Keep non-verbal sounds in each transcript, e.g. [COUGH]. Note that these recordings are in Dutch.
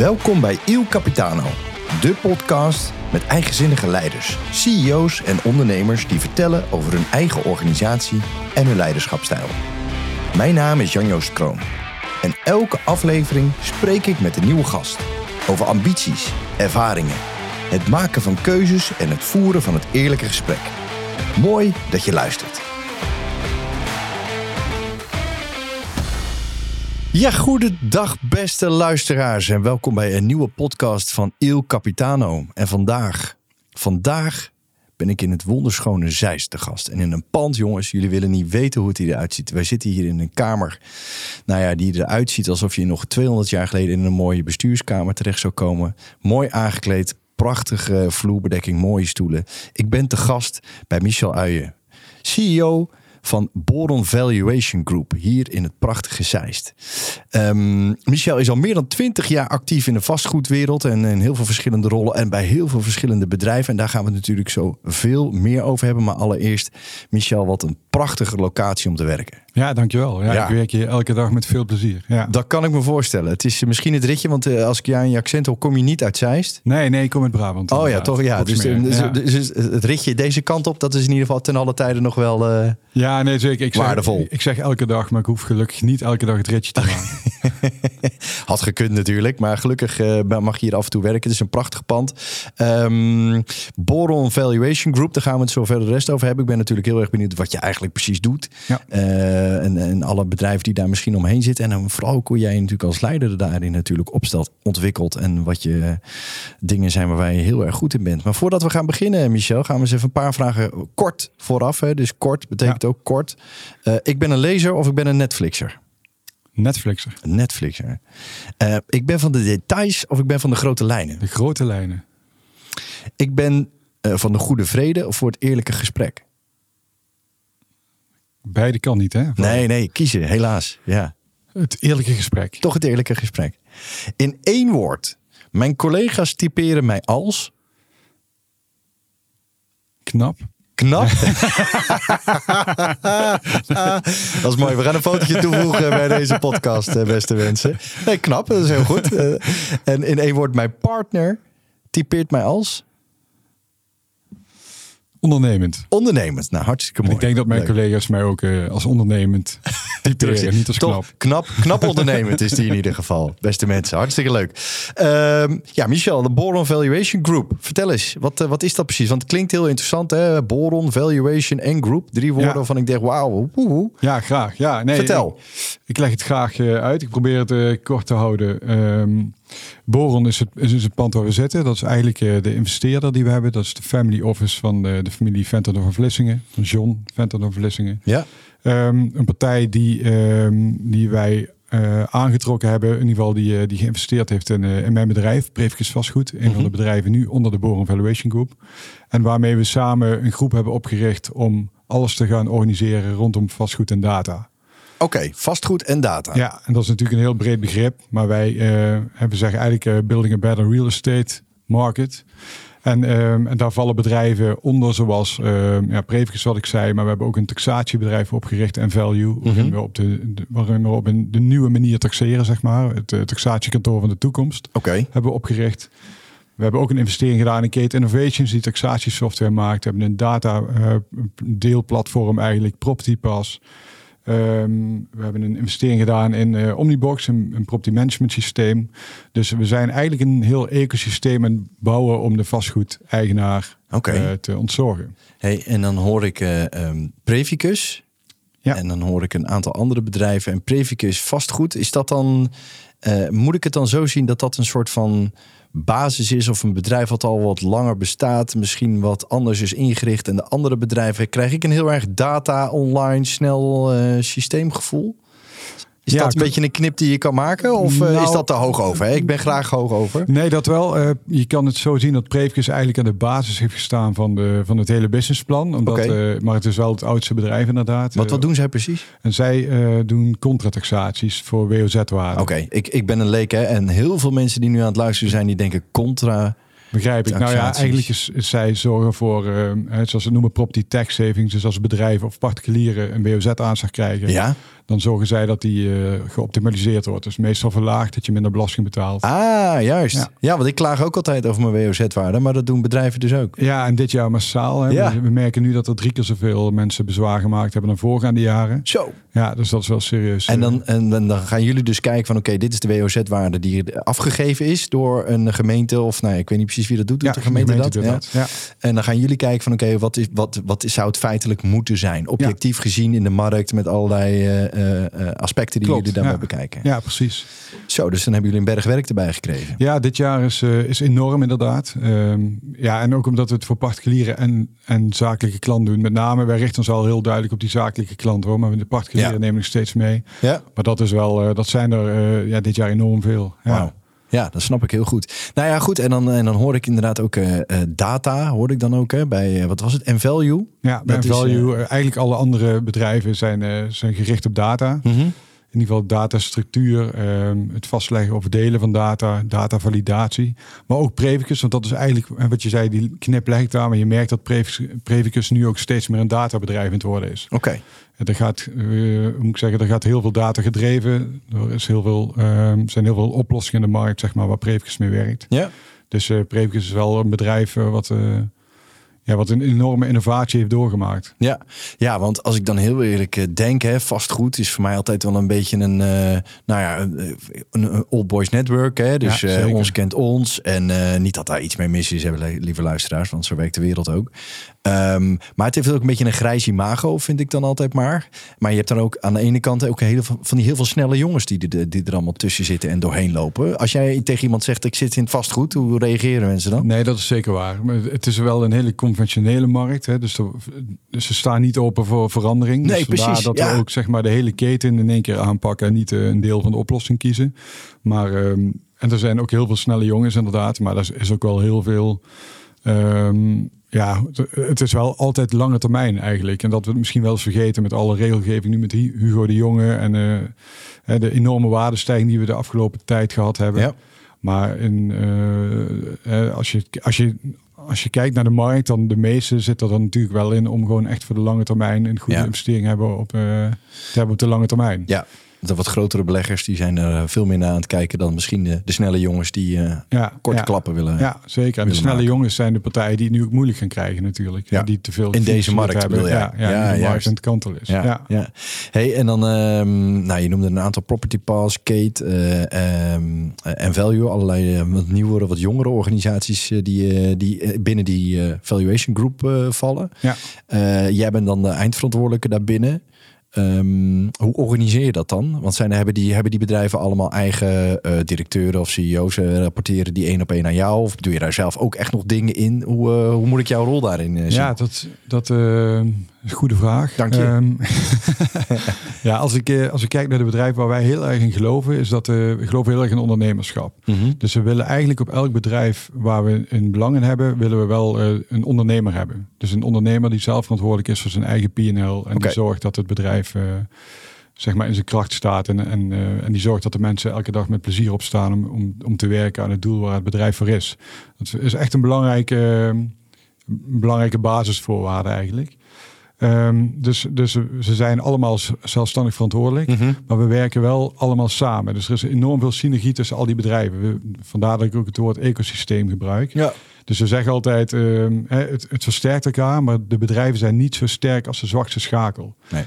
Welkom bij Il Capitano, de podcast met eigenzinnige leiders, CEO's en ondernemers die vertellen over hun eigen organisatie en hun leiderschapstijl. Mijn naam is Jan-Joost Kroon en elke aflevering spreek ik met een nieuwe gast over ambities, ervaringen, het maken van keuzes en het voeren van het eerlijke gesprek. Mooi dat je luistert. Ja, goedendag beste luisteraars en welkom bij een nieuwe podcast van Il Capitano. En vandaag, vandaag ben ik in het wonderschone Zeist te gast. En in een pand, jongens, jullie willen niet weten hoe het eruit ziet. Wij zitten hier in een kamer, nou ja, die eruit ziet alsof je nog 200 jaar geleden in een mooie bestuurskamer terecht zou komen. Mooi aangekleed, prachtige vloerbedekking, mooie stoelen. Ik ben te gast bij Michel Uijen, CEO van Boron Valuation Group hier in het prachtige Zeist. Um, Michel is al meer dan twintig jaar actief in de vastgoedwereld en in heel veel verschillende rollen en bij heel veel verschillende bedrijven. En daar gaan we natuurlijk zo veel meer over hebben. Maar allereerst, Michel, wat een prachtige locatie om te werken. Ja, dankjewel. Ja, Ja. Ik werk hier elke dag met veel plezier. Ja. Dat kan ik me voorstellen. Het is misschien het ritje, want eh, als ik je aan je accent hoor, kom je niet uit Zeist. Nee, nee, ik kom uit Brabant. Oh ja, toch? Ja, dus, Boksmeer. dus, ja. dus het ritje deze kant op, dat is in ieder geval ten alle tijden nog wel... eh, Ja, nee, zeker. Ik zeg, Waardevol. Ik zeg elke dag, maar ik hoef gelukkig niet elke dag het ritje te maken. [LAUGHS] Had gekund natuurlijk, maar gelukkig eh, mag je hier af en toe werken. Het is een prachtig pand. Ehm Boron Valuation Group, daar gaan we het zo verder de rest over hebben. Ik ben natuurlijk heel erg benieuwd wat je eigenlijk precies doet. Ja. Eh, en, en alle bedrijven die daar misschien omheen zitten. En dan vooral ook hoe jij je natuurlijk als leider daarin natuurlijk opstelt, ontwikkelt. En wat je eh, dingen zijn waar je heel erg goed in bent. Maar voordat we gaan beginnen, Michel, gaan we eens even een paar vragen kort vooraf. Hè? Dus kort betekent ook kort. Eh, ik ben een lezer of ik ben een Netflixer? Netflixer. Netflixer. Ik ben van de details of ik ben van de grote lijnen. De grote lijnen. Ik ben van de goede vrede of voor het eerlijke gesprek. Beide kan niet, hè? Nee, nee, kiezen, helaas. Ja, Het eerlijke gesprek. toch het eerlijke gesprek. In één woord. Mijn collega's typeren mij als Knap. knap. [LAUGHS] [LAUGHS] dat is mooi. We gaan een fotootje toevoegen bij deze podcast, eh, beste mensen. Nee, knap, dat is heel goed. Eh, en in één woord, mijn partner typeert mij als Ondernemend. ondernemend. Nou, hartstikke mooi. Ik denk dat mijn Leuk. collega's mij ook eh, als ondernemend [LAUGHS] typeren. niet als knap. Toch, knap. Knap ondernemend is die in ieder geval. Beste mensen, hartstikke leuk. Ehm, ja, Michel, de Boron Valuation Group. Vertel eens, wat, eh, wat is dat precies? Want het klinkt heel interessant, hè? Boron Valuation en Group. Drie woorden Ja. waarvan ik denk, wauw. woehoe. Ja, graag. Ja, nee, Vertel. Ik, ik leg het graag eh, uit. Ik probeer het kort te houden. Ehm, Boron is het, is het pand waar we zitten. Dat is eigenlijk eh, de investeerder die we hebben. Dat is de family office van de, de familie Venterdorf van Vlissingen. Van John Venterdorf van Vlissingen. Ja, Ehm, een partij die, ehm, die wij eh, aangetrokken hebben. In ieder geval die, eh, die geïnvesteerd heeft in, eh, in mijn bedrijf. Preefkes Vastgoed. Een van de bedrijven nu onder de Boron Valuation Group. En waarmee we samen een groep hebben opgericht om alles te gaan organiseren rondom vastgoed en data. Oké. Vastgoed en data. Ja, en dat is natuurlijk een heel breed begrip. Maar wij eh, hebben zeggen eigenlijk eh, building a better real estate market. En, ehm, en daar vallen bedrijven onder, zoals ehm ja, wat ik zei. Maar we hebben ook een taxatiebedrijf opgericht en Value. Waarin we op de, de, waarin we op een, de nieuwe manier taxeren, zeg maar. Het eh, taxatiekantoor van de toekomst hebben we opgericht. We hebben ook een investering gedaan in Kate Innovations, die taxatiesoftware maakt. We hebben een data eh, deelplatform eigenlijk, Property Pass. Ehm, we hebben een investering gedaan in eh, Omnibox, een, een property management systeem. Dus we zijn eigenlijk een heel ecosysteem aan het bouwen om de vastgoedeigenaar eh, te ontzorgen. hey, en dan hoor ik ehm, Previcus. Ja. En dan hoor ik een aantal andere bedrijven. En Previcus vastgoed, is dat dan... eh, moet ik het dan zo zien dat dat een soort van basis is... of een bedrijf wat al wat langer bestaat... misschien wat anders is ingericht... en de andere bedrijven... krijg ik een heel erg data, online, snel eh, systeemgevoel? Is Ja, dat een beetje een knip die je kan maken? Of eh, is Nou- dat te hoog over? Hè? Ik ben graag hoog over. Nee, dat wel. Eh, je kan het zo zien dat Preefkes eigenlijk aan de basis heeft gestaan van, de, van het hele businessplan. Omdat, eh, maar het is wel het oudste bedrijf inderdaad. Wat, wat doen zij precies? En zij eh, doen contrataxaties voor WOZ-waarde. Oké, ik, ik ben een leek hè, en heel veel mensen die nu aan het luisteren zijn, die denken contra. Begrijp ik. Nou ja, eigenlijk is, is zij zorgen voor, hè, zoals ze noemen, property tax savings. Dus als bedrijven of particulieren een WOZ-aanslag krijgen, Ja, dan zorgen zij dat die uh, geoptimaliseerd wordt. Dus meestal verlaagd dat je minder belasting betaalt. Ah, juist. Ja, want ik klaag ook altijd over mijn WOZ-waarde, maar dat doen bedrijven dus ook. Ja, en dit jaar massaal. Hè. Ja. We merken nu dat er drie keer zoveel mensen bezwaar gemaakt hebben dan voorgaande jaren. Zo. Ja, dus dat is wel serieus. En dan, en dan gaan jullie dus kijken van oké, dit is de WOZ-waarde die afgegeven is door een gemeente of nou, ik weet niet precies wie dat doet. Ja, de gemeente, gemeente dat? Ja. En dan gaan jullie kijken van oké, wat, is, wat, wat zou het feitelijk moeten zijn? Objectief gezien in de markt met allerlei uh, aspecten die Klopt, jullie daarbij bekijken. Ja, precies. Zo, dus dan hebben jullie een berg werk erbij gekregen. Ja, dit jaar is, is enorm inderdaad. Um, ja, en ook omdat we het voor particulieren en, en zakelijke klanten doen. Met name, wij richten ons al heel duidelijk op die zakelijke klant hoor. Maar de particulieren nemen nog steeds mee. Ja. Maar dat is wel, dat zijn er ja, dit jaar enorm veel. Ja. Ja, dat snap ik heel goed. Nou ja, goed. En dan, en dan hoor ik inderdaad ook uh, data, hoorde ik dan ook hè, bij, uh, wat was het, Envalue? Ja, bij Envalue. eigenlijk alle andere bedrijven zijn, zijn gericht op data. Mm -hmm. In ieder geval datastructuur, ehm, het vastleggen of delen van data, datavalidatie. Maar ook Previcus, want dat is eigenlijk wat je zei, die knip ligt daar. Maar je merkt dat Previcus nu ook steeds meer een databedrijf in het worden is. Oké. Er gaat, uh, moet ik zeggen, er gaat heel veel data gedreven. Er is heel veel, uh, zijn heel veel oplossingen in de markt, zeg maar, waar Previcus mee werkt. Ja. Dus uh, Previcus is wel een bedrijf wat ja, wat een enorme innovatie heeft doorgemaakt. Ja, ja want als ik dan heel eerlijk eh, denk, hè, vastgoed is voor mij altijd wel een beetje een, uh, nou ja, een, een old boys network. Hè? Dus ja, uh, ons kent ons. En uh, niet dat daar iets mee mis is, hebben lieve luisteraars, want zo werkt de wereld ook. Um, maar het heeft ook een beetje een grijs imago, vind ik dan altijd maar. Maar je hebt dan ook aan de ene kant ook heel van die heel veel snelle jongens die, die, die er allemaal tussen zitten en doorheen lopen. Als jij tegen iemand zegt, ik zit in het vastgoed, hoe reageren mensen dan? Nee, dat is zeker waar. Maar het is wel een hele conventionele markt. Hè? Dus, dus ze staan niet open voor verandering. Nee, dus precies. Dat we ook zeg maar, de hele keten in één keer aanpakken en niet eh, een deel van de oplossing kiezen. Maar, um, en er zijn ook heel veel snelle jongens inderdaad. Maar er is ook wel heel veel... Um, ja, het is wel altijd lange termijn eigenlijk. En dat we het misschien wel eens vergeten met alle regelgeving nu met Hugo de Jonge en uh, de enorme waardestijging die we de afgelopen tijd gehad hebben. Ja. Maar in, uh, als, je, als, je, als je kijkt naar de markt, dan de meeste zitten er dan natuurlijk wel in om gewoon echt voor de lange termijn een goede investering hebben op, uh, te hebben op de lange termijn. Ja, de wat grotere beleggers die zijn er veel meer naar aan het kijken dan misschien de, de snelle jongens die uh, ja, korte klappen willen. Ja, zeker. En de snelle jongens zijn de partijen die het nu ook moeilijk gaan krijgen natuurlijk. Ja. Die te veel in deze markt hebben. Ja, ja, ja, de markt aan het kantel is. Ja, ja. Hey, en dan, um, nou, je noemde een aantal Property Pass, Kate uh, um, en Value, allerlei wat nieuwere, wat jongere organisaties die, die binnen die valuation group vallen. Ja. jij bent dan de eindverantwoordelijke daarbinnen. Um, hoe organiseer je dat dan? Want zijn, hebben, die, hebben die bedrijven allemaal eigen uh, directeuren of CEO's uh, rapporteren die één op één aan jou? Of doe je daar zelf ook echt nog dingen in? Hoe, uh, hoe moet ik jouw rol daarin zien? Ja, dat, dat is een goede vraag. Dank je. Um, [LAUGHS] ja, als ik, als ik kijk naar de bedrijven waar wij heel erg in geloven, is dat we geloven heel erg in ondernemerschap. Mm -hmm. Dus we willen eigenlijk op elk bedrijf waar we een belang in hebben, willen we wel een ondernemer hebben. Dus een ondernemer die zelf verantwoordelijk is voor zijn eigen P&L en okay. die zorgt dat het bedrijf uh, zeg maar in zijn kracht staat. En, en, uh, en die zorgt dat de mensen elke dag met plezier opstaan om, om, om te werken aan het doel waar het bedrijf voor is. Dat is echt een belangrijke, belangrijke basisvoorwaarde eigenlijk. Um, dus, dus ze zijn allemaal zelfstandig verantwoordelijk, mm -hmm. maar we werken wel allemaal samen. Dus er is enorm veel synergie tussen al die bedrijven. We, vandaar dat ik ook het woord ecosysteem gebruik. Ja. Dus we zeggen altijd, um, het, het versterkt elkaar, maar de bedrijven zijn niet zo sterk als de zwakste schakel. Nee.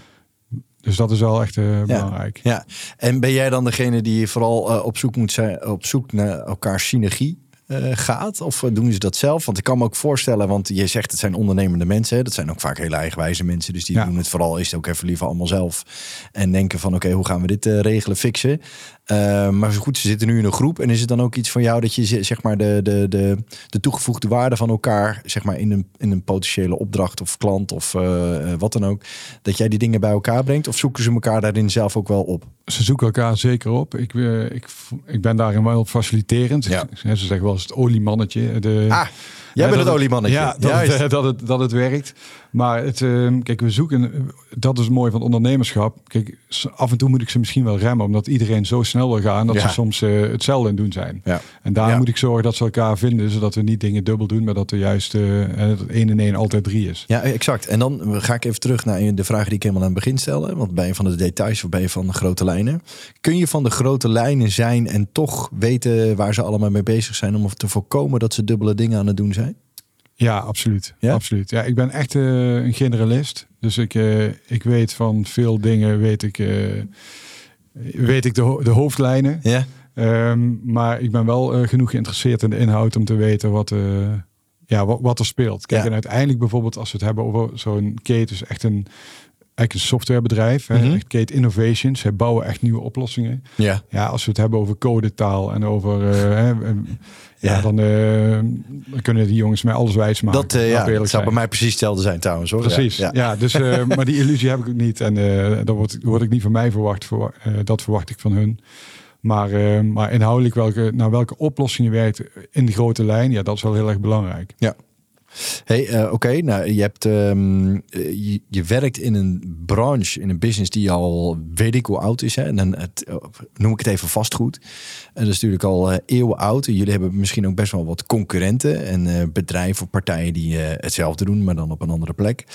Dus dat is wel echt uh, belangrijk. Ja, en ben jij dan degene die vooral uh, op zoek moet zijn, op zoek naar elkaar synergie uh, gaat? Of doen ze dat zelf? Want ik kan me ook voorstellen, want je zegt het zijn ondernemende mensen. Hè? Dat zijn ook vaak hele eigenwijze mensen. Dus die doen het vooral is het ook even liever allemaal zelf. En denken van oké, okay, hoe gaan we dit regelen, fixen? Uh, maar goed, ze zitten nu in een groep. En is het dan ook iets van jou dat je zeg maar de, de, de, de toegevoegde waarde van elkaar, zeg maar in een, in een potentiële opdracht of klant of uh, wat dan ook, dat jij die dingen bij elkaar brengt? Of zoeken ze elkaar daarin zelf ook wel op? Ze zoeken elkaar zeker op. Ik, uh, ik, ik ben daarin wel faciliterend. Ja. Ze zeggen wel eens het oliemannetje. De, ah, jij bent het oliemannetje. Ja, dat, het, [LAUGHS] dat, het, dat het werkt. Maar het, ehm, kijk, we zoeken, dat is mooi van ondernemerschap. Kijk, af en toe moet ik ze misschien wel remmen, omdat iedereen zo snel wil gaan dat Ja. ze soms eh, hetzelfde aan het doen zijn. Ja. En daar Ja. moet ik zorgen dat ze elkaar vinden, zodat we niet dingen dubbel doen, maar dat er juist dat 1 en 1 altijd 3 is. Ja, exact. En dan ga ik even terug naar de vraag die ik helemaal aan het begin stelde. Want ben je van de details of ben je van de grote lijnen? Kun je van de grote lijnen zijn en toch weten waar ze allemaal mee bezig zijn om te voorkomen dat ze dubbele dingen aan het doen zijn? Ja, absoluut. Ja? absoluut. Ja, ik ben echt eh, een generalist. Dus ik, eh, ik weet van veel dingen, weet ik, eh, weet ik de, ho- de hoofdlijnen. Ja. Ehm, maar ik ben wel genoeg geïnteresseerd in de inhoud om te weten wat, ja, wat, wat er speelt. Kijk, Ja. en uiteindelijk bijvoorbeeld als we het hebben over zo'n Kate is echt een, eigenlijk een softwarebedrijf. Echt Kate Innovations. Zij bouwen echt nieuwe oplossingen. Ja. Ja, als we het hebben over codetaal en over... eh, [LAUGHS] hè, eh, ja. Ja. dan, eh, dan kunnen die jongens mij alles wijs maken. Dat, Laten ja, dat zou bij mij precies hetzelfde zijn trouwens hoor. Precies, Ja. ja. dus, eh, [LAUGHS] maar die illusie heb ik ook niet. En dat wordt, wordt ik niet van mij verwacht. Voor, dat verwacht ik van hun. Maar, maar inhoudelijk welke, naar welke oplossingen werkt in de grote lijn, ja, dat is wel heel erg belangrijk. Hey, eh, oké, nou je hebt ehm, eh, je, je werkt in een branche, in een business die al weet ik hoe oud is. Hè? En dan het, eh, noem ik het even vastgoed. En dat is natuurlijk al eh, eeuwen oud. En jullie hebben misschien ook best wel wat concurrenten en bedrijven of partijen die hetzelfde doen, maar dan op een andere plek.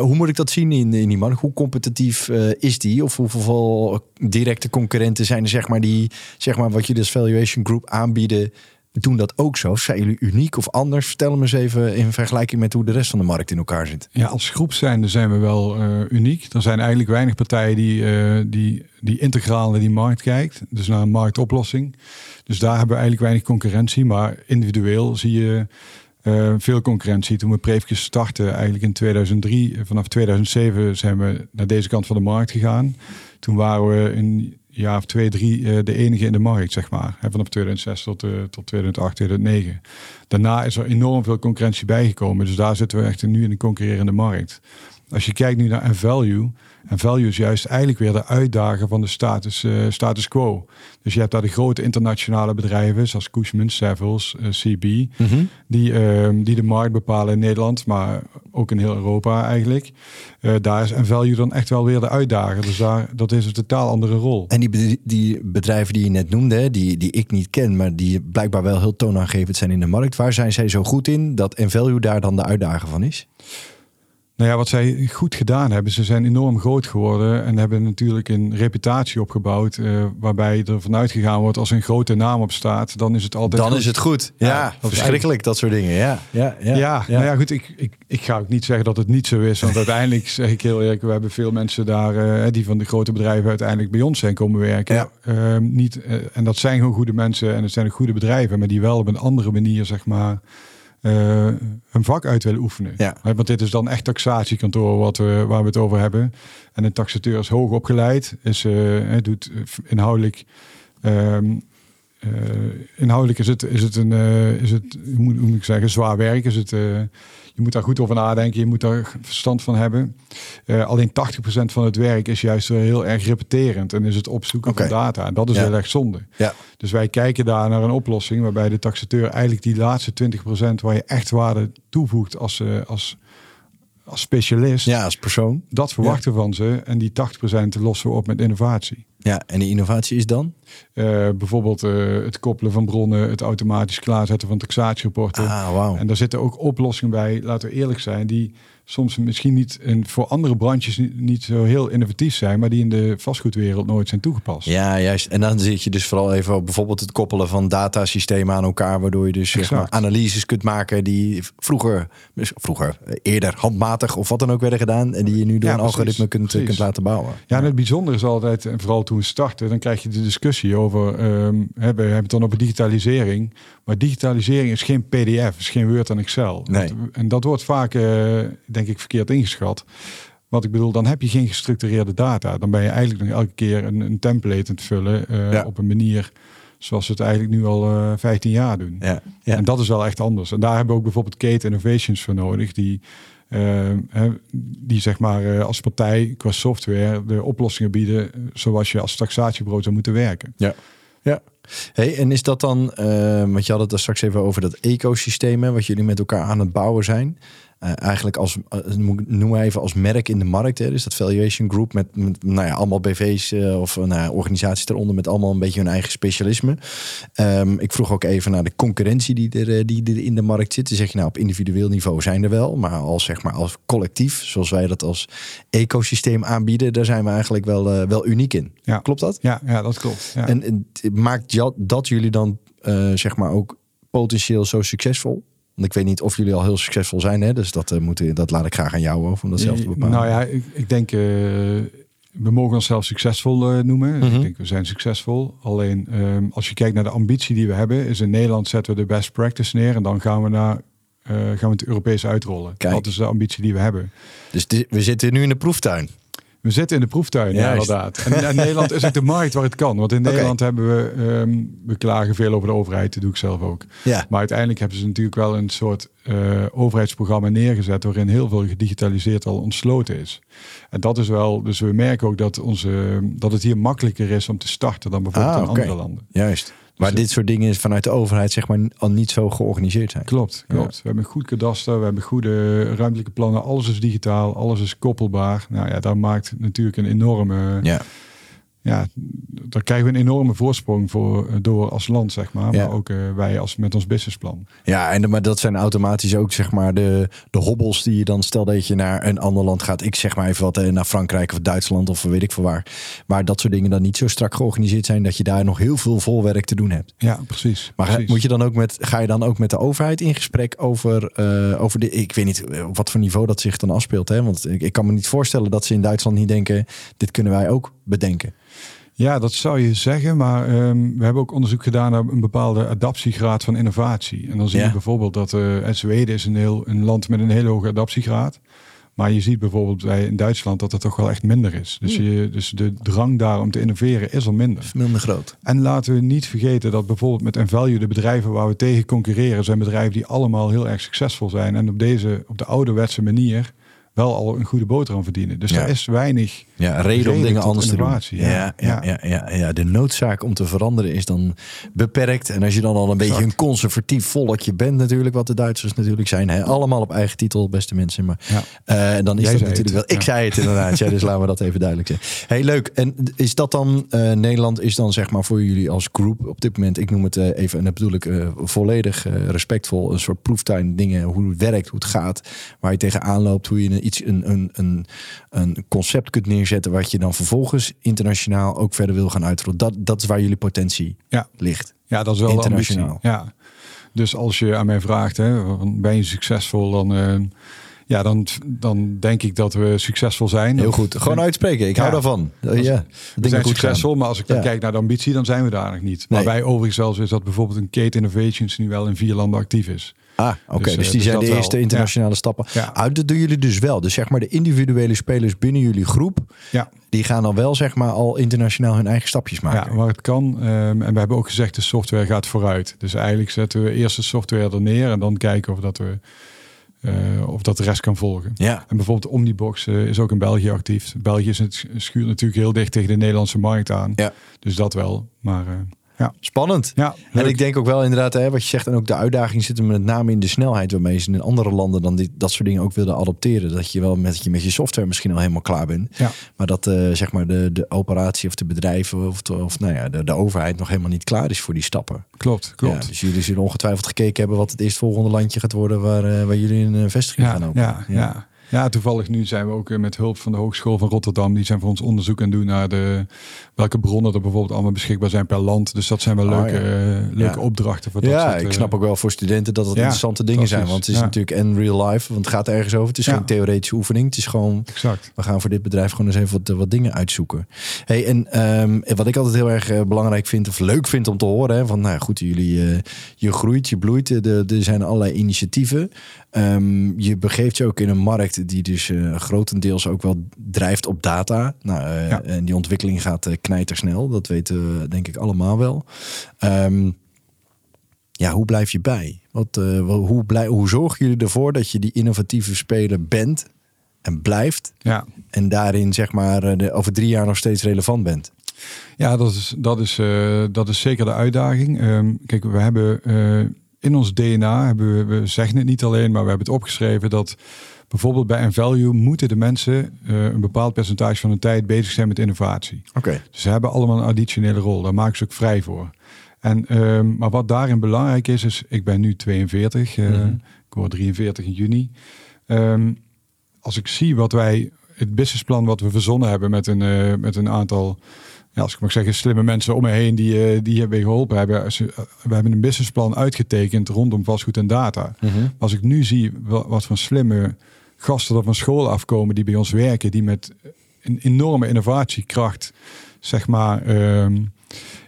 Hoe moet ik dat zien in, in die markt? Hoe competitief is die? Of hoeveel directe concurrenten zijn er, zeg maar, die zeg maar wat jullie als valuation group aanbieden? Doen dat ook zo? Zijn jullie uniek of anders? Vertel me eens even in vergelijking met hoe de rest van de markt in elkaar zit. Ja, als groep zijn we wel eh, uniek. Er zijn eigenlijk weinig partijen die, eh, die, die integraal naar die markt kijkt. Dus naar een marktoplossing. Dus daar hebben we eigenlijk weinig concurrentie. Maar individueel zie je eh, veel concurrentie. Toen we Preefjes startten, eigenlijk in 2003, eh, vanaf 2007 zijn we naar deze kant van de markt gegaan. Toen waren we een jaar of twee, drie eh, de enige in de markt, zeg maar. Hè, vanaf 2006 tot, eh, tot 2008, 2009. Daarna is er enorm veel concurrentie bijgekomen. Dus daar zitten we echt nu in een concurrerende markt. Als je kijkt nu naar Value, en Value is juist eigenlijk weer de uitdager van de status, eh, status quo. Dus je hebt daar de grote internationale bedrijven, zoals Cushman, Savills, eh, CB, die, ehm, die de markt bepalen in Nederland, maar ook in heel Europa eigenlijk. Eh, daar is Value dan echt wel weer de uitdager. Dus daar, dat is een totaal andere rol. En die, die bedrijven die je net noemde, die, die ik niet ken, maar die blijkbaar wel heel toonaangevend zijn in de markt. Waar zijn zij zo goed in dat Envalue daar dan de uitdager van is? Nou ja, wat zij goed gedaan hebben, ze zijn enorm groot geworden en hebben natuurlijk een reputatie opgebouwd, eh, waarbij er vanuit gegaan wordt als een grote naam op staat, dan is het altijd Dan goed. is het goed. Ja, Ja, dat is verschrikkelijk dat soort dingen. Ja, ja, ja. Ja, nou ja, goed. Ik, ik, ik ga ook niet zeggen dat het niet zo is. Want [LAUGHS] uiteindelijk zeg ik heel eerlijk, we hebben veel mensen daar eh, die van de grote bedrijven uiteindelijk bij ons zijn komen werken. Ja. Ehm, niet, eh, en dat zijn gewoon goede mensen en het zijn ook goede bedrijven, maar die wel op een andere manier, zeg maar, eh, hun vak uit willen oefenen. Ja. Want dit is dan echt taxatiekantoor wat we, waar we het over hebben. En een taxateur is hoog opgeleid, is, eh, doet inhoudelijk. ehm, eh, inhoudelijk is het, is het een, eh, is het, hoe moet, hoe moet ik zeggen, zwaar werk. Is het, eh, je moet daar goed over nadenken, je moet daar verstand van hebben. Alleen 80% van het werk is juist weer heel erg repeterend en is het opzoeken van data. En dat is Ja. heel erg zonde. Ja. Dus wij kijken daar naar een oplossing waarbij de taxateur eigenlijk die laatste 20% waar je echt waarde toevoegt als, als, als specialist, ja, als persoon. dat verwachten we van ze. En die 80% lossen we op met innovatie. Ja, en die innovatie is dan? Eh, bijvoorbeeld eh, het koppelen van bronnen, het automatisch klaarzetten van taxatierapporten. Ah, wauw. En daar zitten ook oplossingen bij, laten we eerlijk zijn, die soms misschien niet in, voor andere branches niet, zo heel innovatief zijn, maar die in de vastgoedwereld nooit zijn toegepast. Ja, juist. En dan zit je dus vooral even op bijvoorbeeld het koppelen van datasystemen aan elkaar, waardoor je dus zeg maar, analyses kunt maken die vroeger, vroeger eh, eerder handmatig of wat dan ook werden gedaan en die je nu door Ja, een algoritme kunt, precies. kunt laten bouwen. Ja, en het bijzondere is altijd, en vooral toen we starten, dan krijg je de discussie over, ehm, hè, we hebben het dan over digitalisering. Maar digitalisering is geen PDF, is geen Word en Excel. Nee. Want- En dat wordt vaak, eh, denk ik, verkeerd ingeschat. Wat ik bedoel, dan heb je geen gestructureerde data. Dan ben je eigenlijk nog elke keer een, een template aan het vullen eh, Ja. op een manier zoals we het eigenlijk nu al eh 15 jaar doen. Ja, ja. En dat is wel echt anders. En daar hebben we ook bijvoorbeeld Kate Innovations voor nodig, die, eh, die zeg maar eh, als partij qua software de oplossingen bieden eh, zoals je als taxatiebureau zou moeten werken. Ja. Hey, en is dat dan, eh, want je had het er straks even over dat ecosysteem, hè, wat jullie met elkaar aan het bouwen zijn. Eh, eigenlijk als, uh, noem maar even als merk in de markt. Hè? Dus dat Valuation Group met, met nou ja, allemaal BV's uh, of nou ja, organisaties eronder met allemaal een beetje hun eigen specialisme. Um, ik vroeg ook even naar de concurrentie die er, die er in de markt zit. Dan zeg je nou op individueel niveau zijn er wel, maar als zeg maar als collectief, zoals wij dat als ecosysteem aanbieden, daar zijn we eigenlijk wel, wel uniek in. Ja. Klopt dat? Ja, ja dat klopt. Ja. En, en maakt dat jullie dan zeg maar ook potentieel zo succesvol? Want ik weet niet of jullie al heel succesvol zijn, hè? dus dat, uh, moeten, dat laat ik graag aan jou over om dat zelf te bepalen. Nou ja, ik, ik denk, uh, we mogen onszelf succesvol uh, noemen. Mm -hmm. Ik denk, we zijn succesvol. Alleen um, als je kijkt naar de ambitie die we hebben, is in Nederland zetten we de best practice neer en dan gaan we naar gaan we het Europees uitrollen. Kijk. Dat is de ambitie die we hebben. Dus we zitten nu in de proeftuin. We zitten in de proeftuin, ja, inderdaad. [LAUGHS] En, en Nederland is ook de markt waar het kan. Want in Nederland okay. hebben we, um, we klagen veel over de overheid, dat doe ik zelf ook. Ja. Maar uiteindelijk hebben ze natuurlijk wel een soort uh, overheidsprogramma neergezet waarin heel veel gedigitaliseerd al ontsloten is. En dat is wel, dus we merken ook dat, onze, dat het hier makkelijker is om te starten dan bijvoorbeeld ah, in andere landen. Juist. Maar dit soort dingen vanuit de overheid zeg maar al niet zo georganiseerd zijn. Klopt, klopt. Ja. We hebben een goed kadaster, we hebben goede ruimtelijke plannen. Alles is digitaal, alles is koppelbaar. Nou ja, dat maakt natuurlijk een enorme... Ja. Ja, daar krijgen we een enorme voorsprong voor door als land, zeg maar. Ja. Maar ook uh, wij als met ons businessplan. Ja, en maar dat zijn automatisch ook zeg maar de, de hobbels die je dan stel dat je naar een ander land gaat. Ik zeg maar even wat naar Frankrijk of Duitsland of weet ik veel waar. Maar dat soort dingen dan niet zo strak georganiseerd zijn dat je daar nog heel veel volwerk te doen hebt. Ja, precies. Maar precies. moet je dan ook met, ga je dan ook met de overheid in gesprek over, uh, over de. Ik weet niet op wat voor niveau dat zich dan afspeelt. Hè? Want ik, ik kan me niet voorstellen dat ze in Duitsland niet denken: dit kunnen wij ook bedenken. Ja, dat zou je zeggen, maar um, we hebben ook onderzoek gedaan naar een bepaalde adaptiegraad van innovatie. En dan zie Ja. je bijvoorbeeld dat uh, Zweden is een, heel, een land met een hele hoge adaptiegraad. Maar je ziet bijvoorbeeld bij in Duitsland dat het toch wel echt minder is. Dus, je, dus de drang daar om te innoveren is al minder. Minder groot. En laten we niet vergeten dat bijvoorbeeld met Envalue de bedrijven waar we tegen concurreren zijn bedrijven die allemaal heel erg succesvol zijn en op deze op de ouderwetse manier wel al een goede boterham verdienen. Dus Ja. daar is weinig Ja, reden om dingen anders te doen. Ja, ja. ja, ja, ja, De noodzaak om te veranderen is dan beperkt. En als je dan al een beetje een conservatief volkje bent natuurlijk, wat de Duitsers natuurlijk zijn. Hè? Allemaal op eigen titel, beste mensen. Maar Ja. eh, dan is Jij dat natuurlijk wel... Ik zei het inderdaad, ja, dus [LAUGHS] laten we dat even duidelijk zeggen. Hey, leuk. En is dat dan, eh, Nederland is dan zeg maar voor jullie als groep op dit moment, ik noem het eh, even, en dat bedoel ik volledig respectvol, een soort proeftuin dingen, hoe het werkt, hoe het gaat, waar je tegenaan loopt, hoe je een, iets, een, een, een, een concept kunt neerzetten, wat je dan vervolgens internationaal ook verder wil gaan uitrollen. Dat, dat is waar jullie potentie Ja. ligt. Ja, dat is wel. Internationaal. Ja. Dus als je aan mij vraagt, hè, ben je succesvol, dan, eh, ja, dan, dan denk ik dat we succesvol zijn. Heel goed. Gewoon uitspreken. Ik hou daarvan. Als- ja. We zijn succesvol, maar als ik dan Ja. kijk naar de ambitie, dan zijn we daar nog niet. Maar Nee. wij overigens zelfs is dat bijvoorbeeld een Kate Innovations nu wel in vier landen actief is. Ah, oké. Dus, Dus, eh, die dus zijn de wel. eerste internationale stappen. Ja. Dat doen jullie dus wel. Dus zeg maar de individuele spelers binnen jullie groep, Ja, die gaan dan wel zeg maar al internationaal hun eigen stapjes maken. ja waar het kan. Ehm, en we hebben ook gezegd, de software gaat vooruit. Dus eigenlijk zetten we eerst de software er neer en dan kijken of dat, we, eh, of dat de rest kan volgen. Ja. En bijvoorbeeld Omnibox eh, is ook in België actief. België is het, schuurt natuurlijk heel dicht tegen de Nederlandse markt aan. Ja. Dus dat wel. Maar ja, Spannend. ja En ik denk ook wel inderdaad, hè, wat je zegt, en ook de uitdaging zit hem met name in de snelheid waarmee ze in andere landen dan dit, dat soort dingen ook willen adopteren. Dat je wel met je, met je software misschien al helemaal klaar bent. Ja. Maar dat eh, zeg maar de, de operatie of de bedrijven of, de, of nou ja, de, de overheid nog helemaal niet klaar is voor die stappen. klopt, klopt. Ja, dus jullie zullen ongetwijfeld gekeken hebben wat het eerstvolgende landje gaat worden waar, eh, waar jullie een eh, vestiging Ja, gaan openen. ja, ja. Ja, toevallig nu zijn we ook eh, met hulp van de Hogeschool van Rotterdam. Die zijn voor ons onderzoek aan doen naar de, welke bronnen er bijvoorbeeld allemaal beschikbaar zijn per land. Dus dat zijn wel Oh, leuke, ja. eh, leuke Ja. opdrachten. Voor dat Ja, soort, ik eh, snap ook wel voor studenten dat het interessante dingen zijn. Want het is natuurlijk en real life, want het gaat ergens over. Het is geen theoretische oefening. Het is gewoon Exact. we gaan voor dit bedrijf gewoon eens even wat, wat dingen uitzoeken. Hey, en ehm, wat ik altijd heel erg belangrijk vind, of leuk vind om te horen, hè, van nou goed, jullie, je groeit, je bloeit, er zijn allerlei initiatieven. Ehm, je begeeft je ook in een markt die dus eh, grotendeels ook wel drijft op data. Nou, eh, Ja. En die ontwikkeling gaat eh, knijtersnel, dat weten we denk ik allemaal wel. Ehm, ja, hoe blijf je bij? Wat, hoe, blij, hoe zorgen jullie ervoor dat je die innovatieve speler bent en blijft? Ja, En daarin zeg maar de, over drie jaar nog steeds relevant bent. ja dat, is, dat, is, dat is zeker de uitdaging. Ehm, kijk, we hebben, in ons DNA hebben we, we zeggen het niet alleen, maar we hebben het opgeschreven dat bijvoorbeeld bij Envalue moeten de mensen uh, een bepaald percentage van de tijd bezig zijn met innovatie. Oké. Dus ze hebben allemaal een additionele rol. Daar maken ze ook vrij voor. En, uh, maar wat daarin belangrijk is, is ik ben nu 42, uh, mm -hmm. ik word 43 in juni. Um, als ik zie wat wij, het businessplan wat we verzonnen hebben met een, uh, met een aantal, ja, als ik mag zeggen, slimme mensen om me heen die, die hebben geholpen hebben. We hebben een businessplan uitgetekend rondom vastgoed en data. Mm -hmm. Als ik nu zie wat, wat van slimme gasten er van school afkomen die bij ons werken, die met een enorme innovatiekracht, zeg maar, um,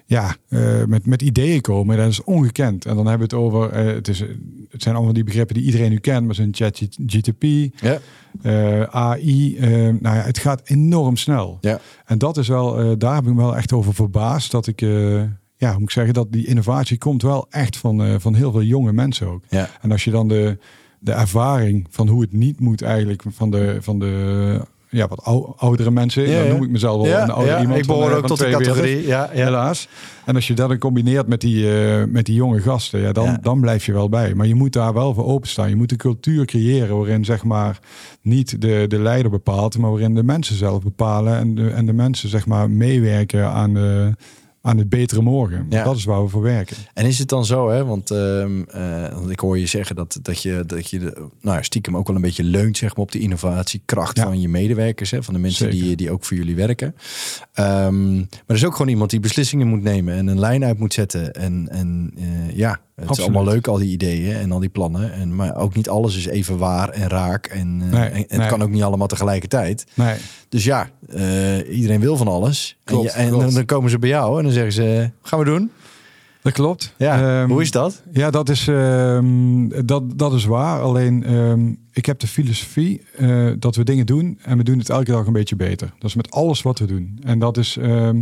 ja, uh, met, met ideeën komen, dat is ongekend. En dan hebben we het over, uh, het, is, het zijn allemaal die begrippen die iedereen nu kent, maar zijn chat GTP, ja. uh, AI, nou ja, het gaat enorm snel. Ja. En dat is wel, daar heb ik me wel echt over verbaasd, dat ik, ja, moet ik zeggen, dat die innovatie komt wel echt van, van heel veel jonge mensen ook. Ja. En als je dan de, de ervaring van hoe het niet moet eigenlijk van de, van de ja, wat ou oudere mensen. Ja, dan noem ik mezelf wel Ja, een oude ja, iemand. ik behoor ook tot de 42, categorie. Ja. Helaas. En als je dat dan combineert met die, uh, met die jonge gasten, ja, dan, dan blijf je wel bij. Maar je moet daar wel voor openstaan. Je moet een cultuur creëren waarin zeg maar niet de, de leider bepaalt, maar waarin de mensen zelf bepalen en de, en de mensen zeg maar meewerken aan, de, aan het betere morgen. Ja. Dat is waar we voor werken. En is het dan zo, hè? Want, ehm, eh, ik hoor je zeggen dat, dat je, dat je de, nou ja, stiekem ook wel een beetje leunt zeg maar, op de innovatiekracht Ja. van je medewerkers, hè? van de mensen die, Zeker. die ook voor jullie werken. Ehm, maar er is ook gewoon iemand die beslissingen moet nemen en een lijn uit moet zetten. En, en eh, ja, het is allemaal leuk, al die ideeën en al die plannen. En, maar ook niet alles is even waar en raak. En, eh, Nee, en, en het nee. kan ook niet allemaal tegelijkertijd. Nee, Dus ja, iedereen wil van alles. Klopt, en je- en dan komen ze bij jou en dan zeggen ze, gaan we doen? dat klopt. Ja, Ehm, hoe is dat? Ja, dat is, ehm, dat, dat is waar. Alleen ehm, ik heb de filosofie eh, dat we dingen doen en we doen het elke dag een beetje beter. Dat is met alles wat we doen. En dat is,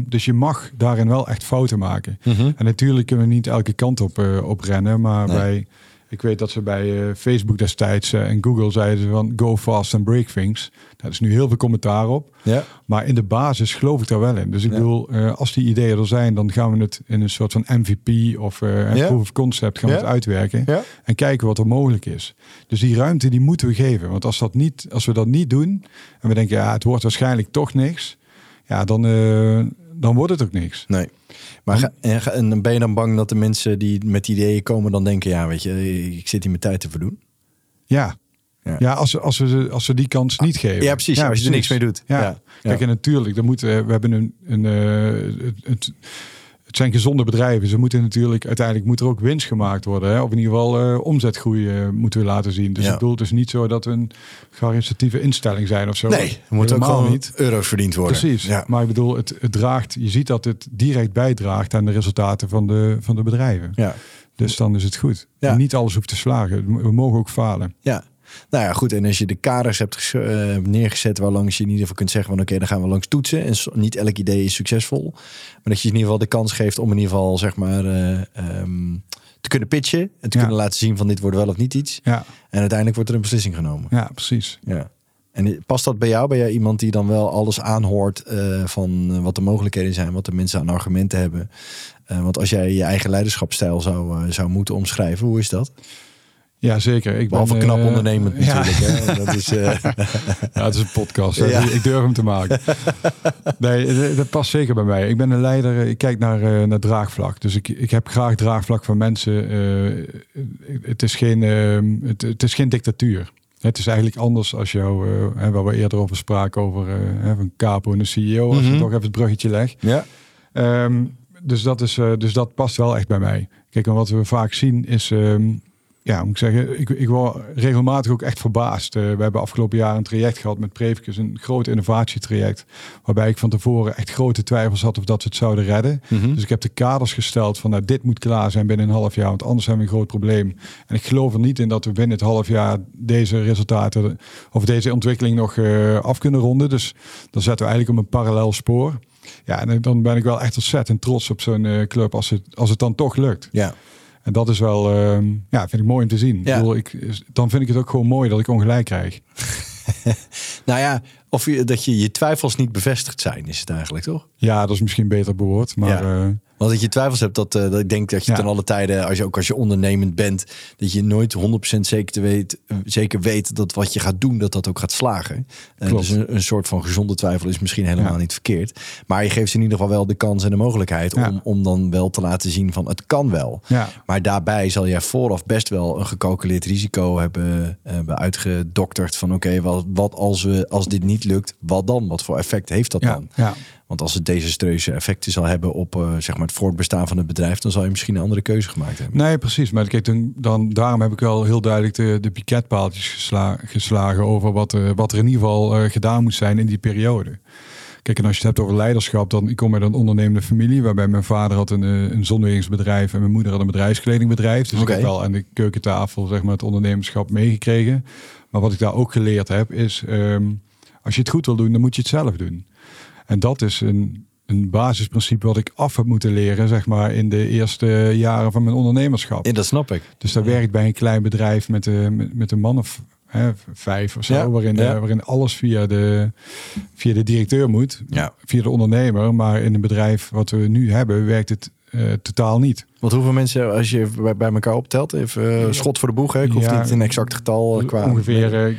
dus je mag daarin wel echt fouten maken. En natuurlijk kunnen we niet elke kant op, eh, op rennen, maar Nee. bij, ik weet dat ze bij eh, Facebook destijds eh, en Google zeiden ze van go fast and break things. Daar is nu heel veel commentaar op. Ja. Maar in de basis geloof ik daar wel in. Dus ik Ja. bedoel, eh, als die ideeën er zijn, dan gaan we het in een soort van MVP of een Ja. proof of concept gaan we het uitwerken. En kijken wat er mogelijk is. Dus die ruimte die moeten we geven. Want als, dat niet, als we dat niet doen en we denken, ja, het wordt waarschijnlijk toch niks. Ja, dan, dan wordt het ook niks. Nee. Maar ga- en, ga- en ben je dan bang dat de mensen die met ideeën komen dan denken, ja, weet je, ik zit hier mijn tijd te verdoen? Ja. Ja. Ja, als, ze- als, we, als we die kans niet geven. Ja, precies. als je er niks mee doet. Ja. Ja. Kijk, Ja. en natuurlijk, dan moet, eh, we hebben een, een eh, het, het, zijn gezonde bedrijven. Ze moeten natuurlijk, uiteindelijk moet er ook winst gemaakt worden. Hè? Of in ieder geval eh, omzetgroei eh, moeten we laten zien. Dus Ja. ik bedoel, het is niet zo dat we een caritatieve instelling zijn of zo. Nee, er ook Helemaal gewoon niet. euro's verdiend worden. Precies. Ja. Maar ik bedoel, het, het draagt, je ziet dat het direct bijdraagt aan de resultaten van de, van de bedrijven. Ja. Dus dan is het goed. Ja. En niet alles hoeft te slagen. We mogen ook falen. ja. Nou ja, goed. En als je de kaders hebt eh, neergezet waar langs je in ieder geval kunt zeggen van oké, dan gaan we langs toetsen. En so- niet elk idee is succesvol. Maar dat je in ieder geval de kans geeft om in ieder geval zeg maar eh, ehm, te kunnen pitchen. En te Ja. kunnen laten zien van dit wordt wel of niet iets. Ja, En uiteindelijk wordt er een beslissing genomen. ja precies. Ja. En past dat bij jou? Ben jij iemand die dan wel alles aanhoort eh, van wat de mogelijkheden zijn, wat de mensen aan argumenten hebben? Want als jij je eigen leiderschapsstijl zou, zou moeten omschrijven, hoe is dat? Ja, zeker. Ik Behalve ben, knap eh, ondernemend [LAUGHS] ja. natuurlijk. Hè? Dat is, eh, [LAUGHS] Ja, het is een podcast. Ja. Ik durf hem te maken. [LAUGHS] Nee, dat- dat past zeker bij mij. Ik ben een leider. Ik kijk naar, eh, naar draagvlak. Dus ik, ik heb graag draagvlak van mensen. Eh, het, is geen, eh, het, het is geen dictatuur. Het is eigenlijk anders als jou, eh, hè, waar we eerder over spraken, over eh, van capo en de CEO. Als Mhm. je toch even het bruggetje leg. ja. Ehm, dus, dat is, eh, dus dat past wel echt bij mij. Kijk, en wat we vaak zien is, ehm, ja, moet ik zeggen, ik, ik word regelmatig ook echt verbaasd. Eh, we hebben afgelopen jaar een traject gehad met Previcus, een groot innovatietraject, waarbij ik van tevoren echt grote twijfels had of dat we het zouden redden. Mhm. Dus ik heb de kaders gesteld van, nou, dit moet klaar zijn binnen een half jaar, want anders hebben we een groot probleem. En ik geloof er niet in dat we binnen het half jaar deze resultaten of deze ontwikkeling nog eh, af kunnen ronden. Dus dan zetten we eigenlijk op een parallel spoor. Ja, en dan ben ik wel echt ontzettend trots op zo'n eh, club als het, als het dan toch lukt. ja. En dat is wel, ehm, ja, vind ik mooi om te zien. Ja. Ik bedoel, ik, dan vind ik het ook gewoon mooi dat ik ongelijk krijg. [LAUGHS] Nou ja, Of je, dat je je twijfels niet bevestigd zijn, is het eigenlijk toch? Ja, dat is misschien beter bewoord. Maar Ja. eh, Want dat je twijfels hebt, dat, eh, dat ik denk dat je Ja. ten alle tijden, als je ook als je ondernemend bent, dat je nooit 100% zeker, te weet, zeker weet dat wat je gaat doen, dat dat ook gaat slagen. Eh, dus een, een soort van gezonde twijfel is misschien helemaal Ja. niet verkeerd. Maar je geeft ze in ieder geval wel de kans en de mogelijkheid Ja. om, om dan wel te laten zien van het kan wel. Maar daarbij zal jij vooraf best wel een gecalculeerd risico hebben, eh, hebben uitgedokterd van oké, wat, wat als, we, als dit niet lukt, wat dan? Wat voor effect heeft dat dan? ja. Want als het desastreuze effecten zal hebben op eh, zeg maar het voortbestaan van het bedrijf, dan zal je misschien een andere keuze gemaakt hebben. Nee, precies. Maar kijk, dan, dan, daarom heb ik wel heel duidelijk de, de piketpaaltjes gesla, geslagen over wat, er wat er in ieder geval eh, gedaan moet zijn in die periode. Kijk, en als je het hebt over leiderschap, dan ik kom uit een ondernemende familie, waarbij mijn vader had een, eh, een zonnewegingsbedrijf en mijn moeder had een bedrijfskledingbedrijf. Dus ik heb wel aan de keukentafel zeg maar, het ondernemerschap meegekregen. Maar wat ik daar ook geleerd heb, is ehm, als je het goed wil doen, dan moet je het zelf doen. En dat is een, een basisprincipe wat ik af heb moeten leren, zeg maar, in de eerste jaren van mijn ondernemerschap. Ja, dat snap ik. Dus daar werkt bij een klein bedrijf met, de, met, met een man of hè, vijf of zo, Ja, waarin, ja. eh, waarin alles via de, via de directeur moet, Ja. via de ondernemer. Maar in een bedrijf wat we nu hebben, werkt het eh, totaal niet. Want hoeveel mensen, als je bij, elkaar optelt, even eh, schot voor de boeg, hè? ik hoef niet een exact getal eh, qua. Ongeveer, eh,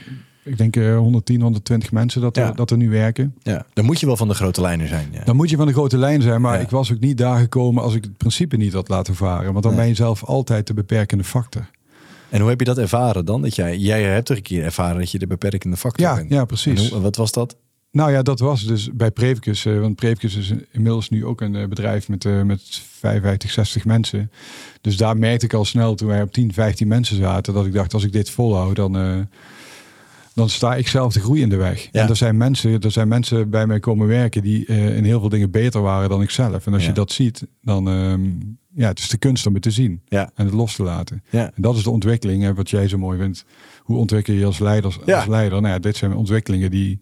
ik denk eh, 110, 120 mensen dat, er, dat er nu werken. Ja, dan moet je wel van de grote lijnen zijn. Ja. Dan moet je van de grote lijn zijn, maar Ja. ik was ook niet daar gekomen als ik het principe niet had laten varen. Want dan ben je zelf altijd de beperkende factor. En hoe heb je dat ervaren dan? Dat jij, jij hebt toch een keer ervaren dat je de beperkende factor Ja, bent. ja En precies. hoe- wat was dat? Nou ja, dat was dus bij Previcus. eh, want Previcus is inmiddels nu ook een eh, bedrijf met, eh, met 55, 60 mensen. Dus daar merkte ik al snel toen wij op 10, 15 mensen zaten... dat ik dacht, als ik dit volhoud, dan, eh, dan sta ik zelf de groei in de weg. Ja. En er zijn, mensen, er zijn mensen bij mij komen werken... die eh, in heel veel dingen beter waren dan ik zelf. En als Ja. je dat ziet, dan... ehm, ja, het is de kunst om het te zien Ja. en het los te laten. En dat is de ontwikkeling, hè, wat jij zo mooi vindt. Hoe ontwikkel je als leider? Ja. Als leider? Nou ja, dit zijn ontwikkelingen die,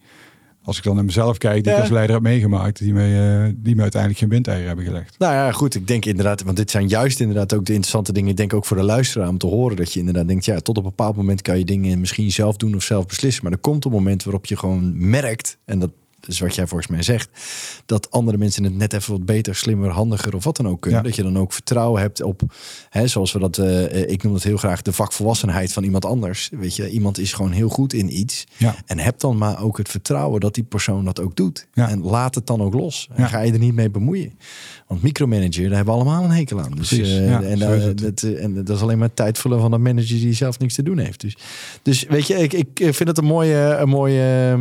als ik dan naar mezelf kijk, die Ja. ik als leider heb meegemaakt, die me, eh, die me uiteindelijk geen windeieren hebben gelegd. Nou ja, goed. Ik denk inderdaad, want dit zijn juist inderdaad ook de interessante dingen. Ik denk ook voor de luisteraar om te horen dat je inderdaad denkt, ja, tot op een bepaald moment kan je dingen misschien zelf doen of zelf beslissen. Maar er komt een moment waarop je gewoon merkt, en dat is wat jij volgens mij zegt, dat andere mensen het net even wat beter, slimmer, handiger of wat dan ook kunnen. Ja. Dat je dan ook vertrouwen hebt op, hè, zoals we dat, eh, ik noem dat heel graag de vakvolwassenheid van iemand anders. Weet je, iemand is gewoon heel goed in iets. Ja. En heb dan maar ook het vertrouwen dat die persoon dat ook doet. Ja. En laat het dan ook los. En ga je er niet mee bemoeien. Want micromanager, daar hebben we allemaal een hekel aan. Dus, Precies, eh, en, eh, dat, en dat is alleen maar tijd vullen van een manager die zelf niks te doen heeft. Dus, dus weet je, ik, ik vind het een mooie, een mooie,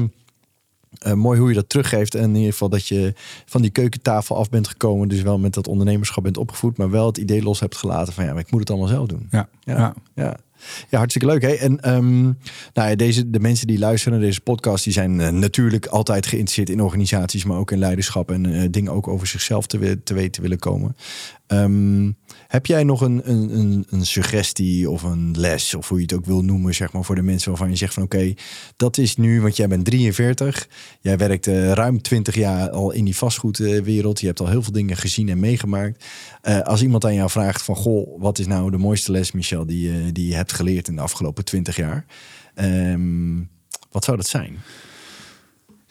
eh, mooi hoe je dat teruggeeft. En in ieder geval dat je van die keukentafel af bent gekomen. Dus wel met dat ondernemerschap bent opgevoed. Maar wel het idee los hebt gelaten van ja, maar ik moet het allemaal zelf doen. Ja, Ja. ja. Ja. Ja, hartstikke leuk. Hè? En ehm, nou ja, deze, de mensen die luisteren naar deze podcast, die zijn eh, natuurlijk altijd geïnteresseerd in organisaties, maar ook in leiderschap en eh, dingen ook over zichzelf te, te weten willen komen. Ehm, heb jij nog een, een, een, suggestie of een les, of hoe je het ook wil noemen, zeg maar, voor de mensen waarvan je zegt van oké, dat is nu, want jij bent 43, jij werkt eh, ruim 20 jaar al in die vastgoedwereld, je hebt al heel veel dingen gezien en meegemaakt. Eh, als iemand aan jou vraagt van goh, wat is nou de mooiste les, Michel, die, je die je hebt geleerd in de afgelopen 20 jaar? Ehm, wat zou dat zijn?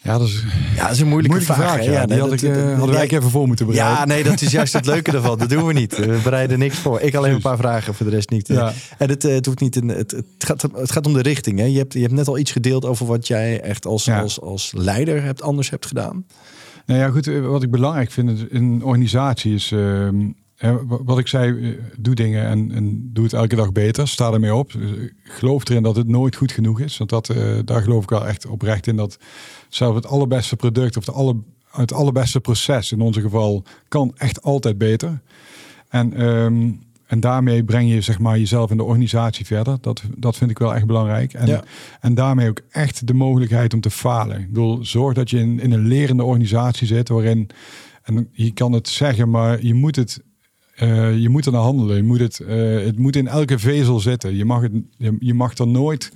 Ja, dat is Ja, dat is een moeilijke, moeilijke vraag. hè? ja. die had dat- ik, eh, dat- hadden wij ja, eigenlijk even voor moeten bereiden. Ja, nee, dat is juist het leuke ervan. Dat doen we niet. We bereiden niks voor. Ik alleen een paar vragen, voor de rest niet. Ja. En het, eh, het hoeft niet. In, het, het, gaat, het gaat om de richting. Hè? Je, hebt, je hebt net al iets gedeeld over wat jij echt als, Ja. als, als leider hebt, anders hebt gedaan. Nou ja, goed. eh, Wat ik belangrijk vind in een organisatie is. ehm, wat ik zei, eh, doe dingen en, en doe het elke dag beter. Sta ermee op. Ik geloof erin dat het nooit goed genoeg is. Want dat, eh, daar geloof ik wel echt oprecht in. Dat zelfs het allerbeste product of de alle, het allerbeste proces in onze geval kan echt altijd beter. En, ehm, en daarmee breng je zeg maar, jezelf in de organisatie verder. Dat, dat vind ik wel echt belangrijk. En, Ja. en daarmee ook echt de mogelijkheid om te falen. Ik bedoel, zorg dat je in, in een lerende organisatie zit waarin, en je kan het zeggen, maar je moet het. Eh, je moet er naar handelen. Je moet het, eh, het moet in elke vezel zitten. Je mag, het, je, mag er nooit,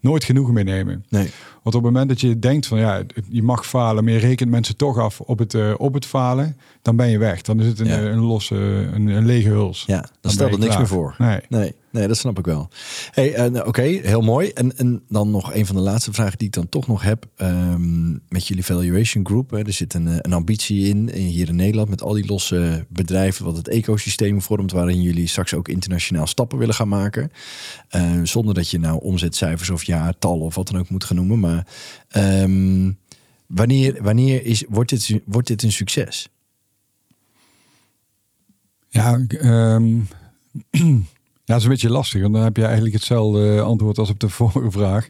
nooit genoeg mee nemen. Nee. Want op het moment dat je denkt van ja, je mag falen, maar je rekent mensen toch af op het, uh, op het falen, dan ben je weg. Dan is het een, Ja. een losse, een, een lege huls. Ja, dan ben stelt er niks klaar. meer voor. Nee. Nee, nee, dat snap ik wel. Hey, eh, nou, Oké, heel mooi. En, en dan nog een van de laatste vragen die ik dan toch nog heb. ehm, met jullie valuation group. Hè, er zit een, eh, een ambitie in, eh, hier in Nederland, met al die losse bedrijven, wat het ecosysteem vormt, waarin jullie straks ook internationaal stappen willen gaan maken. Eh, zonder dat je nou omzetcijfers of jaartallen of wat dan ook moet gaan noemen. Maar ehm, wanneer, wanneer is, wordt, dit, wordt dit een succes? Ja, ehm, [CLEARS THROAT] ja, dat is een beetje lastig. Want dan heb je eigenlijk hetzelfde antwoord als op de [LAUGHS] vorige vraag.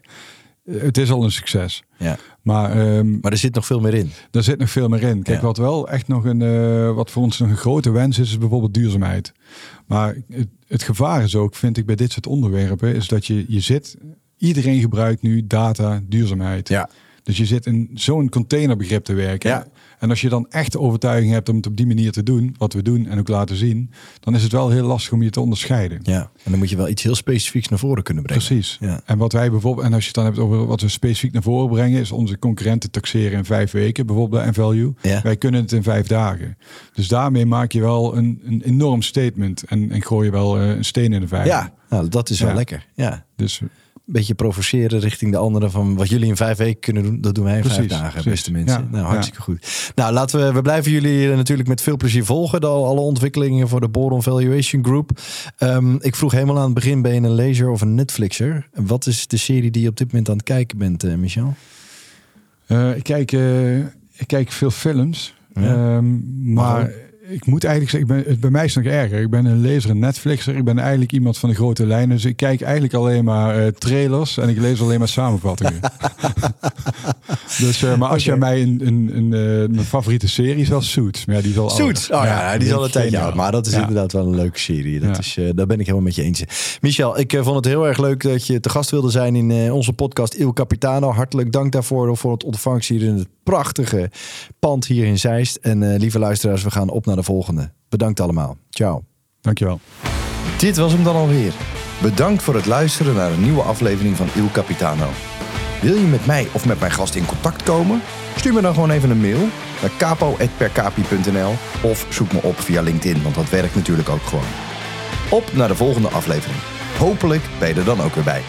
Eh, Het is al een succes. Ja. Maar ehm, Maar er zit nog veel meer in. Daar zit nog veel meer in. Kijk, Ja. wat wel echt nog een, eh, wat voor ons nog een grote wens is, is bijvoorbeeld duurzaamheid. Maar het, het gevaar is ook, vind ik, bij dit soort onderwerpen, is dat je, je zit, iedereen gebruikt nu data, duurzaamheid. Ja. Dus je zit in zo'n containerbegrip te werken. Ja. En als je dan echt de overtuiging hebt om het op die manier te doen, wat we doen en ook laten zien, dan is het wel heel lastig om je te onderscheiden. Ja, en dan moet je wel iets heel specifieks naar voren kunnen brengen. Precies. Ja. En wat wij bijvoorbeeld, en als je het dan hebt over wat we specifiek naar voren brengen, is onze concurrenten taxeren in vijf weken, bijvoorbeeld bij Value. Ja. Wij kunnen het in vijf dagen. Dus daarmee maak je wel een, een enorm statement en, en gooi je wel eh, een steen in de vijver. Ja, nou, dat is wel lekker. Ja. Dus beetje provoceren richting de anderen van wat jullie in vijf weken kunnen doen, dat doen wij in vijf dagen, precies. beste mensen. Ja, nou, hartstikke goed. Nou, laten we, we blijven jullie natuurlijk met veel plezier volgen, de, alle ontwikkelingen voor de Boron Valuation Group. Ehm, ik vroeg helemaal aan het begin, ben je een lezer of een Netflixer? Wat is de serie die je op dit moment aan het kijken bent, eh, Michel? eh, ik, kijk, eh, ik kijk veel films. Ja. Ehm, maar Waarom? Ik moet eigenlijk zeggen, ik ben, het, bij mij is het nog erger. Ik ben een lezer en Netflixer. Ik ben eigenlijk iemand van de grote lijnen. Dus ik kijk eigenlijk alleen maar eh, trailers en ik lees alleen maar samenvattingen. [LAUGHS] dus, eh, maar als jij mij een, een, een, eh, mijn favoriete serie is wel Suits. Maar ja, die is al Suits. Oh ja, die is al een tijdje geniaal. oud. Maar dat is inderdaad wel een leuke serie. Dat is, daar ben ik helemaal met je eens. Michel, ik vond het heel erg leuk dat je te gast wilde zijn in onze podcast Il Capitano. Hartelijk dank daarvoor voor het ontvangst hier in het prachtige pand hier in Zeist. En eh, lieve luisteraars, we gaan op naar de volgende. Bedankt allemaal. Ciao. Dankjewel. Dit was hem dan alweer. Bedankt voor het luisteren naar een nieuwe aflevering van Il Capitano. Wil je met mij of met mijn gast in contact komen? Stuur me dan gewoon even een mail naar capo.percapi.nl of zoek me op via LinkedIn, want dat werkt natuurlijk ook gewoon. Op naar de volgende aflevering. Hopelijk ben je er dan ook weer bij.